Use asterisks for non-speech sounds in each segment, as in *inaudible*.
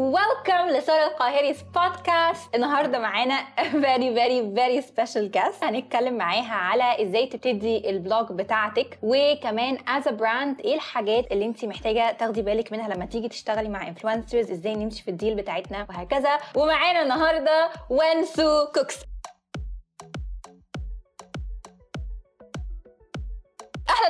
welcome لسارة القاهري's بودكاست النهارده معانا *laughs* very very very special guest. هنتكلم معاها على إزاي تبتدي الـ blog بتاعتك وكمان a brand إيه الحاجات اللي انت محتاجة تاخدي بالك منها لما تيجي تشتغلي مع influencers إزاي نمشي في الـ deal بتاعتنا؟ وهكذا. ومعانا النهارده وانسو كوكس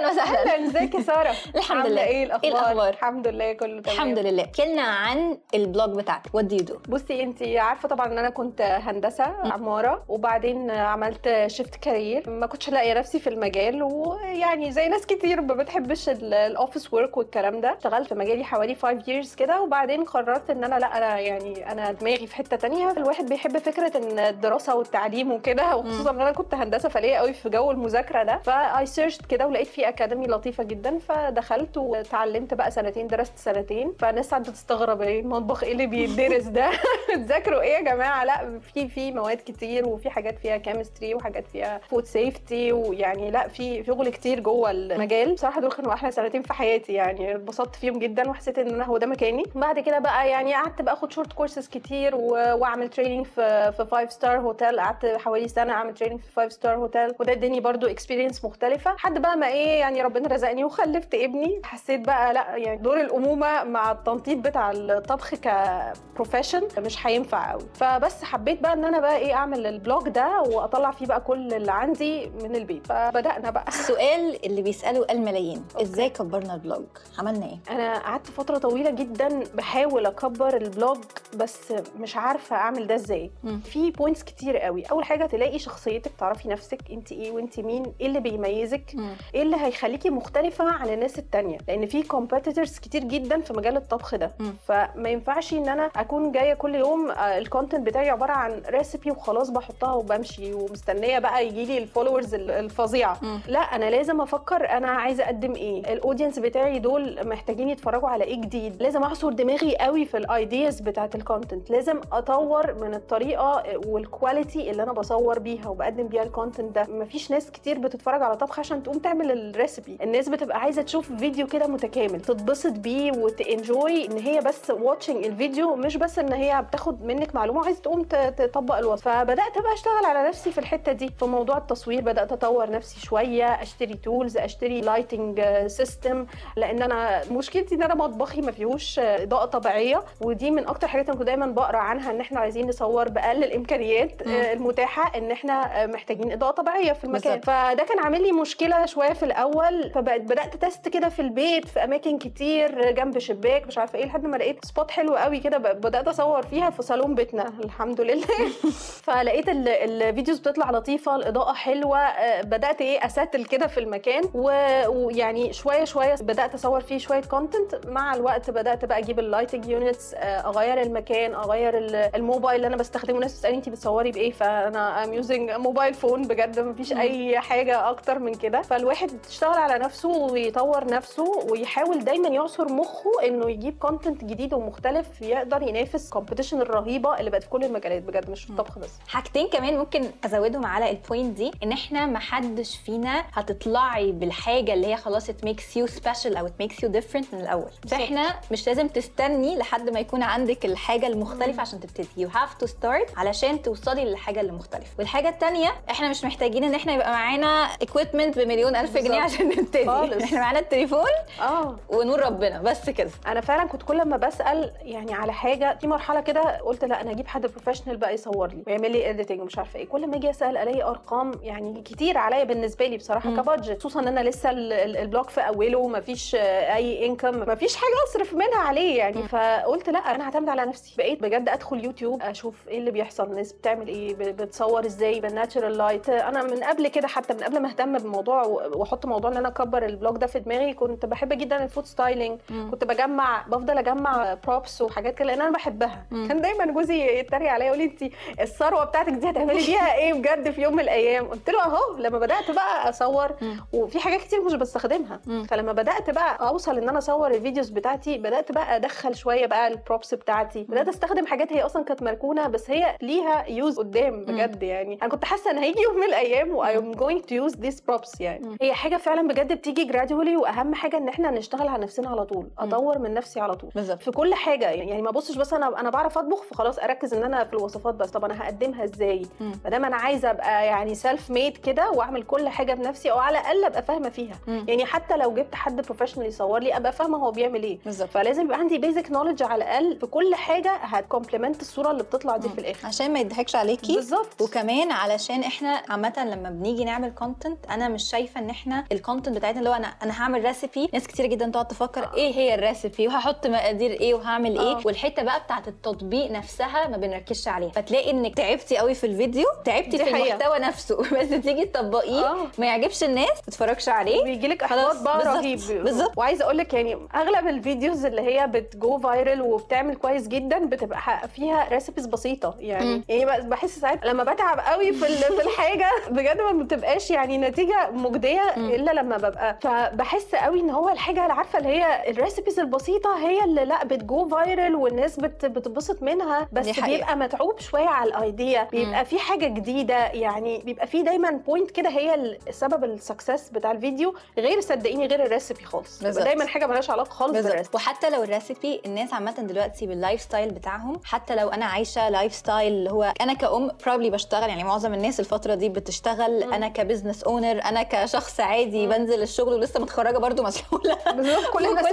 أهلا وسهلا. أهلا. إزيك يا سارة؟ *laughs* الحمد لله. إيه إيه الأخبار؟ الحمد لله كله تمام. الحمد لله. كلنا عن الـ blog بتاعتك. You do? بصي انت عارفة طبعا إن أنا كنت هندسة عمارة وبعدين عملت shift career ما كنتش لاقية نفسي في المجال ويعني زي ناس كتير ما بتحبش ال- office work والكلام ده. اشتغلت في مجالي حوالي 5 years كده وبعدين قررت إن أنا لأ أنا يعني أنا دماغي في حتة تانية. الواحد بيحب فكرة إن الدراسة والتعليم وكده وخصوصا إن أنا كنت هندسة فليا قوي في جو المذاكرة ده. ف I searched كده ولقيت في academy لطيفة جدا فدخلت وتعلمت بقى سنتين درست سنتين. فالناس قاعدة تستغرب إيه المطبخ؟ إيه اللي بيدرس ده؟ *laughs* تذاكروا إيه يا جماعة؟ لا في في مواد كتير وفي حاجات فيها chemistry وحاجات فيها food safety ويعني لا في شغل كتير جوه المجال. بصراحة دول كانوا أحلى سنتين في حياتي يعني اتبسطت فيهم جدا وحسيت إن أنا هو ده مكاني. بعد كده بقى يعني قعدت بقى آخد short courses كتير وأعمل training في في five star hotel قعدت حوالي سنة أعمل training في five star hotel وده اداني برضو experience مختلفة. لحد بقى ما إيه يعني ربنا رزقني وخلفت ابني؟ حسيت بقى لا يعني دور الأمومة مع التنطيط بتاع الطبخ ك profession مش هينفع قوي فبس حبيت بقى إن أنا بقى إيه أعمل ال blog ده وأطلع فيه بقى كل اللي عندي من البيت. فبدأنا بقى. السؤال اللي بيسأله الملايين إزاي كبرنا ال blog؟ عملنا إيه؟ أنا قعدت فترة طويلة جدا بحاول أكبر ال blog بس مش عارفة أعمل ده إزاي. في points كتير قوي أول حاجة تلاقي شخصيتك تعرفي نفسك أنت إيه وأنت مين إيه اللي بيميزك إيه اللي هيخليكي مختلفة عن الناس التانية لأن في competitors كتير جدا في مجال الطبخ ده. مم. فما ينفعش إن أنا أكون جاية كل يوم ال content بتاعي عبارة عن recipe وخلاص بحطها وبمشي ومستنية بقى يجي لي ال followers الفظيعة. لا أنا لازم أفكر أنا عايزة أقدم إيه. ال audience بتاعي دول محتاجين يتفرجوا على إيه جديد. لازم أعصر دماغي قوي في ال ideas بتاعة ال content لازم أطور من الطريقة وال quality اللي أنا بصور بيها وبقدم بيها ال content ده. مفيش ناس كتير بتتفرج على طبخ عشان تقوم تعمل ال recipe الناس بتبقى عايزة تشوف فيديو كده متكامل تتبسط بيه وت enjoy إن هي بس watching الفيديو مش بس إن هي بتاخد منك معلومة وعايزه تقوم تطبق الوصفه فبدأت بقى أشتغل على نفسي في الحتة دي. في موضوع التصوير بدأت أطور نفسي شوية أشتري tools أشتري lighting system لأن أنا مشكلتي إن أنا مطبخي ما فيهوش إضاءة طبيعية ودي من أكتر حاجات أنا كنت دايما بقرأ عنها إن إحنا عايزين نصور بأقل الإمكانيات مم. المتاحة إن إحنا محتاجين إضاءة طبيعية في المكان. فده كان عامل لي مشكلة شوية في الأول فبقت بدأت test كده في البيت في أماكن كتير جنب شباك مش عارفة إيه لحد ما لقيت spot حلو قوي كده بدأت أصور فيها في صالون بيتنا الحمد لله. *laughs* فلقيت ال- ال videos بتطلع لطيفة الإضاءة حلوة آه، بدأت إيه أ settle كده في المكان ويعني شوية شوية بدأت أصور فيه شوية content مع الوقت بدأت بقى أجيب ال lighting units أغير المكان أغير ال- الموبايل اللي أنا بستخدمه. ناس بتسألني انت بتصوري بإيه؟ فأنا I'm using mobile phone بجد مفيش. أي حاجة أكتر من كده. فالواحد يشتغل على نفسه ويطور نفسه ويحاول دايما يعصر مخه إنه يجيب content جديد ومختلف يقدر ينافس ال competition الرهيبة اللي بقت في كل المجالات بجد مش في الطبخ بس حاجتين كمان ممكن أزودهم على ال point دي إن إحنا ما حدش فينا هتطلعي بالحاجة اللي هي خلاص it makes you special أو it makes you different من الأول. فإحنا مش لازم تستني لحد ما يكون عندك الحاجة المختلفة مم. عشان تبتدي you have to start علشان توصلي للحاجة المختلفه والحاجة الثانية إحنا مش محتاجين إن إحنا يبقى معانا equipment بمليون ألف جنيه. *laughs* عشان نبتدي. خالص. إحنا معانا التليفون آه. ونور ربنا بس كده. أنا فعلا كنت كل ما بسأل يعني على حاجة في مرحلة كده قلت لا أنا أجيب حد professional بقى يصور لي ويعمل لي editing ومش عارفة إيه. كل ما أجي أسأل ألاقي أرقام يعني كتير عليا بالنسبة لي بصراحة. ك budget. خصوصا إن أنا لسه ال- ال- ال blog في أوله مفيش آه، أي income مفيش حاجة أصرف منها عليه يعني. مم. فقلت لا أنا هعتمد على نفسي. بقيت بجد أدخل يوتيوب أشوف إيه اللي بيحصل الناس بتعمل إيه بتصور إزاي بال natural light أنا من قبل كده حتى من قبل ما أهتم بالموضوع وأحط موضوع إن أنا أكبر ال blog ده في دماغي كنت بحب جدا ال food styling. كنت بجمع بفضل أجمع props وحاجات كده لأن أنا بحبها. مم. كان دايما جوزي يتريق عليا يقول لي انت الثروة بتاعتك دي هتعملي بيها إيه بجد في يوم من الأيام؟ قلت له أهو لما بدأت بقى أصور مم. وفي حاجات كتير مش بستخدمها. مم. فلما بدأت بقى أوصل إن أنا أصور ال videos بتاعتي بدأت بقى أدخل شوية بقى ال props بتاعتي. بدأت أستخدم حاجات هي أصلا كانت مركونة بس هي ليها use قدام بجد يعني. أنا كنت حاسة إن هيجي يوم من الأيام و I'm going to use these props يعني. هي حاجة فعلا بجد بتيجي gradually وأهم حاجة إن إحنا نشتغل على نفسنا على طول أطور من نفسي على طول. بالظبط. في كل حاجة يعني ما ابصش بس أنا أنا بعرف أطبخ فخلاص أركز إن أنا في الوصفات بس. طب أنا هقدمها إزاي. ما دام أنا عايزة أبقى يعني self made كده وأعمل كل حاجة بنفسي أو على الأقل أبقى فاهمة فيها. مم. يعني حتى لو جبت حد professional يصور لي أبقى فاهمة هو بيعمل إيه. بالظبط. فلازم يبقى عندي basic knowledge على الأقل في كل حاجة هت complement الصورة اللي بتطلع دي مم. في الآخر. عشان ما يضحكش عليكي. بالظبط. وكمان علشان إحنا عامة لما بنيجي نعمل content أنا مش شايفة إن إحنا ال content بتاعتنا اللي هو أنا أنا هعمل recipe ناس كتير جدا تقعد تفكر آه. إيه هي ال recipe وهحط مقادير إيه وهعمل إيه آه. والحتة بقى بتاعت التطبيق نفسها ما بنركزش عليها فتلاقي إنك تعبتي قوي في الفيديو تعبتي في حقيقة. المحتوى نفسه *laughs* بس تيجي تطبقيه آه. ما يعجبش الناس ما تتفرجش عليه بيجي لك إحباط بقى رهيب بالظبط. وعايزة أقول لك يعني أغلب ال videos اللي هي بت go viral وبتعمل كويس جدا بتبقى فيها recipes بسيطة يعني. يعني بحس ساعات لما بتعب قوي في في الحاجة بجد ما بتبقاش يعني نتيجة مجدية. إلا لما ببقى فبحس قوي إن هو الحاجة اللي عارفة اللي هي ال recipes البسيطة هي اللي لأ بت go viral والناس بت بتتبسط منها بس. بيبقى متعوب شوية على ال idea بيبقى في حاجة جديدة يعني بيبقى في دايما point كده هي السبب ال success بتاع الفيديو غير صدقيني غير ال recipe خالص. دايما حاجة مالهاش علاقة خالص بال recipe وحتى لو ال recipe الناس عامة دلوقتي بال lifestyle بتاعهم حتى لو أنا عايشة lifestyle اللي هو أنا كأم probably بشتغل يعني معظم الناس الفترة دي بتشتغل مم. أنا ك business owner أنا كشخص عادي مم. بنزل الشغل ولسه متخرجة برضو مسؤوله بالظبط كل *laughs* الناس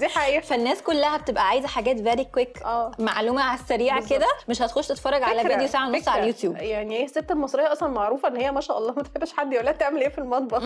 دي حقيقة. فالناس كلها بتبقى عايزة حاجات very quick آه. معلومة على السريع. كده مش هتخش تتفرج على فيديو ساعة ونص. على اليوتيوب. يعني هي الست المصرية أصلا معروفة إن هي ما شاء الله *laughs* ما تحبش حد يقول لها تعمل إيه في المطبخ.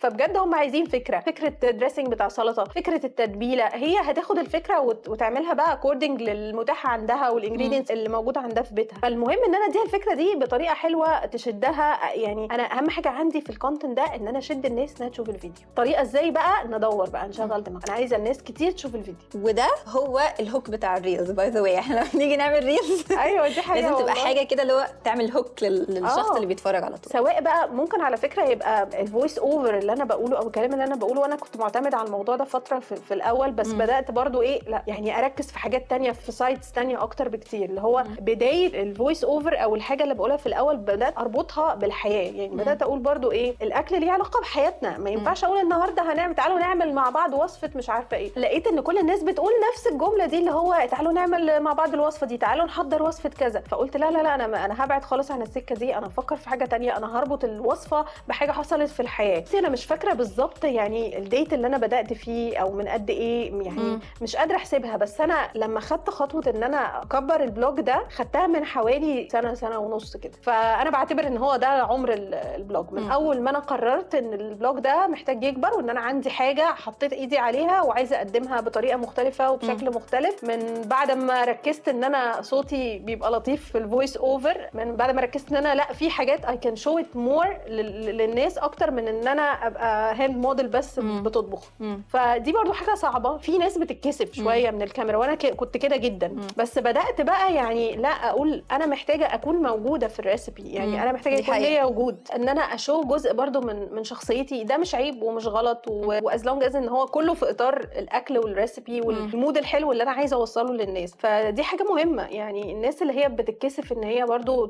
فبجد هم عايزين فكرة فكرة dressing بتاع سلطة فكرة التتبيلة. هي هتاخد الفكرة وت- وتعملها بقى according للمتاح عندها وال ingredients اللي موجودة عندها في بيتها. فالمهم إن أنا أديها الفكرة دي بطريقة حلوة تشدها. يعني أنا أهم حاجة عندي في ال content ده إن أنا أشد الناس إنها تشوف الفيديو. طريقة إزاي بقى؟ ندور بقى نشغل دماغ. أنا عايزة الناس كتير تشوف الفيديو وده هو ال hook بتاع ال reels by the way إحنا لما بنيجي نعمل reels أيوه دي حاجة لازم تبقى والله. حاجة كده اللي هو تعمل hook لل- للشخص آه. اللي بيتفرج على طول سواء بقى ممكن على فكرة يبقى ال voice over اللي أنا بقوله أو الكلام اللي أنا بقوله وأنا كنت معتمد على الموضوع ده فترة في, في الأول بس مم. بدأت برضو إيه لا يعني أركز في حاجات تانية في sides تانية أكتر بكتير اللي هو مم. بداية ال voice over أو الحاجة اللي بقولها في الأول بدأت أربطها بالحياة يعني مم. بدأت أقول برضو إيه الأكل ليه علاقة بحياتنا ما ينفعش أقول النهارده هنعمل تعالوا نعمل مع بعض وصفة مش عارفة إيه لقيت إن كل الناس بتقول نفس الجملة دي اللي هو تعالوا نعمل مع بعض الوصفة دي تعالوا نحضر وصفة كذا. فقلت لا لا لا أنا أنا هبعد خالص عن السكة دي أنا أفكر في حاجة تانية أنا هربط الوصفة بحاجة حصلت في الحياة. بس أنا مش فاكرة بالظبط يعني ال date اللي أنا بدأت فيه أو من قد إيه يعني مم. مش قادرة أحسبها. بس أنا لما خدت خطوة إن أنا أكبر ال blog ده خدتها من حوالي سنة سنة ونص كده. فأنا بعتبر إن هو ده عمر ال- ال blog من مم. أول ما أنا قررت إن ال blog ده محتاج يكبر وإن أنا عندي حاجة حطيت إيدي عليها وعايزة أقدمها بطريقة مختلفة وبشكل مختلف من بعد ما ركزت إن أنا صوتي بيبقى لطيف في ال voice over من بعد ما ركزت إن أنا لأ في حاجات I can show it more للناس أكتر من إن أنا أبقى hand model بس مم. بتطبخ مم. فدي برضو حاجة صعبة في ناس بتتكسف شوية من الكاميرا وأنا كنت كده جدا مم. بس بدأت بقى يعني لأ أقول أنا محتاجة أكون موجودة في ال recipe يعني مم. أنا محتاجة يكون. ليا وجود إن أنا ا show جزء برضو من من شخصيتي ده مش عيب ومش غلط و as long as إن هو كله في إطار الأكل وال recipe وال mood الحلو اللي أنا عايزة أوصله للناس. فدي حاجة مهمة. يعني الناس اللي هي بتتكسف إن هي برضو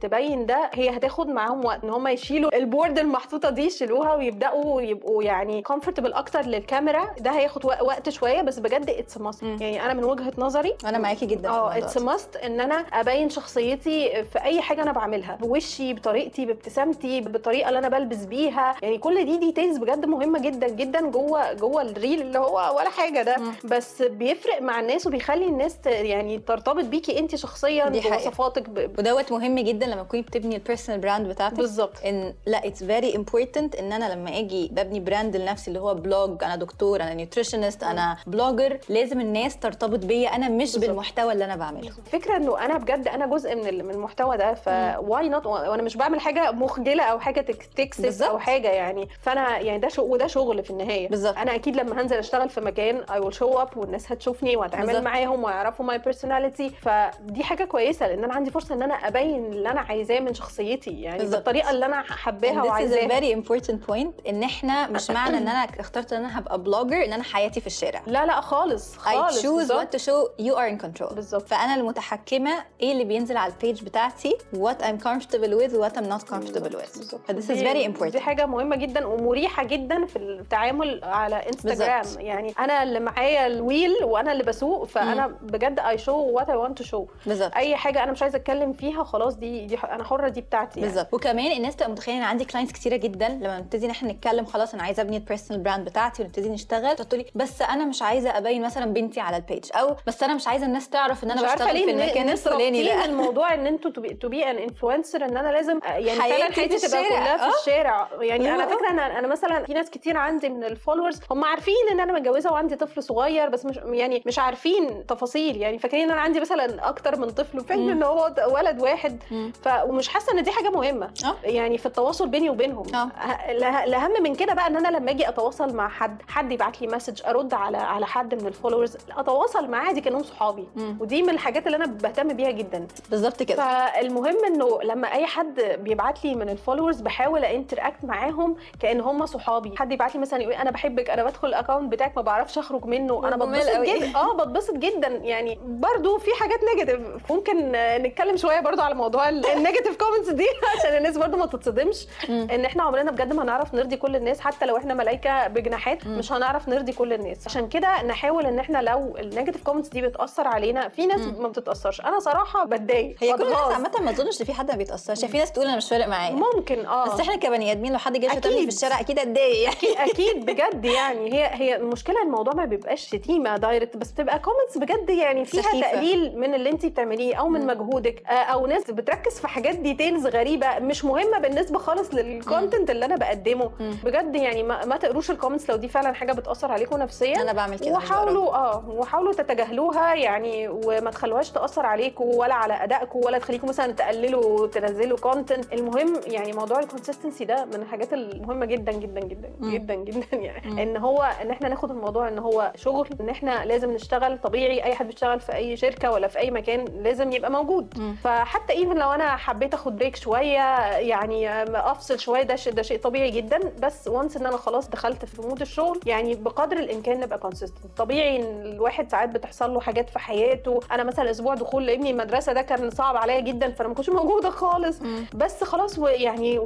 تبين ده هي هتاخد معاهم وقت إن هم يشيلوا ال board المحطوطة دي يشيلوها ويبدأوا يبقوا يعني comfortable أكتر للكاميرا. ده هياخد وق- وقت شوية بس بجد it's must مم. يعني أنا من وجهة نظري أنا معاكي جدا آه it's. must إن أنا أبين شخصيتي في أي حاجة أنا بعملها. بوشي بطريقتي بابتسامتي بالطريقة اللي أنا بلبس بيها. يعني كل دي details بجد مهمة جدا جدا جوه جوه ال reel اللي هو ولا حاجة. ده مم. بس بيفرق مع الناس وبيخلي الناس يعني ترتبط بيكي انت شخصيا. بوصفاتك ب... ودوت مهم جدا لما تكوني بتبني ال personal brand بتاعتك بالظبط إن لا it's very important إن أنا لما آجي ببني brand لنفسي اللي هو blog أنا دكتور أنا nutritionist أنا blogger لازم الناس ترتبط بيا أنا مش بالظبط. بالمحتوى اللي أنا بعمله فكرة إنه أنا بجد أنا جزء من من المحتوى ده ف why not وأنا مش بعمل حاجة مخجلة أو حاجة تك- تكسف بالظبط. أو حاجة يعني فأنا يعني ده شغل وده شغل في النهاية بالظبط. أنا أكيد لما هنزل أشتغل في مكان مكان I will show up والناس هتشوفني وهتعامل. معاهم ويعرفوا my personality فدي حاجة كويسة لأن أنا عندي فرصة إن أنا أبين اللي أنا عايزاه من شخصيتي يعني بالظبط. بالطريقة اللي أنا حباها وعايزاها very important point إن إحنا مش معنى إن أنا اخترت إن أنا هبقى blogger إن أنا حياتي في الشارع لا لا خالص I خالص choose بالظبط. what to show you are in control بالظبط. فأنا المتحكمة إيه اللي بينزل على ال page بتاعتي what I'm comfortable with what I'm not comfortable with. ف this is دي- very دي important حاجة مهمة جدا ومريحة جدا في التعامل على انستغرام. يعني أنا اللي معايا ال wheel وأنا اللي بسوق فأنا بجد I show what I want to show بالظبط أي حاجة أنا مش عايزة أتكلم فيها خلاص دي دي أنا حرة دي بتاعتي يعني. بالظبط وكمان الناس تبقى متخيلة إن عندي clients كتيرة جدا لما نبتدي إن إحنا نتكلم خلاص أنا عايزة أبني ال personal brand بتاعتي ونبتدي نشتغل تقول لي بس أنا مش عايزة أبين مثلا بنتي على ال page أو بس أنا مش عايزة الناس تعرف إن أنا بشتغل في المكان الفلاني ده *laughs* الموضوع إن أنتوا to be an influencer إن أنا لازم يعني فعلا حياتي تبقى الشارع. كلها في آه. الشارع يعني أنا آه. فاكره أنا أنا مثلا في ناس كتير عندي من ال followers هم عارفين إن أنا متجوزة وعندي طفل صغير بس مش يعني مش عارفين تفاصيل. يعني فاكرين إن أنا عندي مثلا أكتر من طفل مم. إن هو ولد واحد. ف ومش حاسة إن دي حاجة مهمة. آه. يعني في التواصل بيني وبينهم. ه- اله- الاهم من كده بقى إن أنا لما أجي أتواصل مع حد حد يبعت لي message أرد على على حد من ال followers أتواصل معاه دي كأنهم صحابي. ودي من الحاجات اللي أنا بهتم بيها جدا. بالظبط كده. فالمهم إنه لما أي حد بيبعت لي من ال followers بحاول interact معاهم كأن هم صحابي. حد يبعت لي مثلا يقول أنا بحبك أنا بدخل ال account بتاعك ما بعرفش اخرج منه أنا بتبسط. جدا آه بتبسط جدا يعني برضو في حاجات negative ممكن نتكلم شوية برضو على موضوع ال negative comments *laughs* دي *laughs* عشان الناس برضو ما تتصدمش. إن إحنا عمرنا بجد ما هنعرف نرضي كل الناس حتى لو إحنا ملايكة بجناحات. مش هنعرف نرضي كل الناس عشان كده نحاول إن إحنا لو ال negative comments دي بتأثر علينا في ناس. ما بتتأثرش أنا صراحة بتضايق هي كل الناس. عامة ما أظنش إن في حد ما بيتأثرش يعني في ناس تقول أنا مش فارق معايا ممكن آه بس إحنا كبني آدمين لو حد جه شتمني. في الشارع أكيد اتضايق يعني أكيد بجد يعني هي هي المشكلة الموضوع ما بيبقاش شتيمه direct بس بتبقى comments بجد يعني فيها سخيفة. تقليل من اللي انت بتعمليه أو من مم. مجهودك آه، أو ناس بتركز في حاجات details غريبة مش مهمة بالنسبة خالص لل content اللي أنا بقدمه مم. بجد يعني ما, ما تقروش ال comments لو دي فعلا حاجة بتأثر عليكم نفسيا أنا بعمل كده. وحاولوا آه وحاولوا تتجاهلوها يعني وما تخلوهاش تأثر عليكم ولا على ادائكم ولا تخليكم مثلا تقللوا تنزلوا content المهم يعني موضوع ال consistency ده من الحاجات المهمة جدا جدا جدا مم. جدا جدا يعني مم. إن هو إن إحنا ناخد الموضوع إن هو شغل إن إحنا لازم نشتغل طبيعي أي حد بيشتغل في أي شركة ولا في أي مكان لازم يبقى موجود مم. فحتى even لو أنا حبيت أخد break شوية يعني أفصل شوية ده شيء ده شيء طبيعي جدا بس once إن أنا خلاص دخلت في mood الشغل يعني بقدر الإمكان نبقى consistent طبيعي إن الواحد ساعات بتحصل له حاجات في حياته أنا مثلا أسبوع دخول لابني المدرسة ده كان صعب عليا جدا فأنا ما كنتش موجودة خالص مم. بس خلاص يعني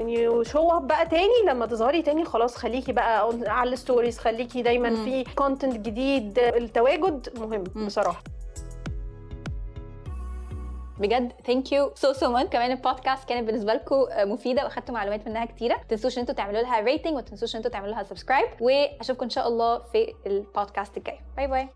show بقى تاني لما تظهري تاني خلاص خليكي بقى على ال stories خليكي دايما. في content جديد التواجد مهم. بصراحة. بجد thank you so so much كمان البودكاست كانت بالنسبة لكم مفيدة وأخدتوا معلومات منها كتيرة. ما تنسوش إن أنتوا تعملوا لها rating وما تنسوش إن أنتوا تعملوا لها subscribe وأشوفكم إن شاء الله في البودكاست الجاي. bye bye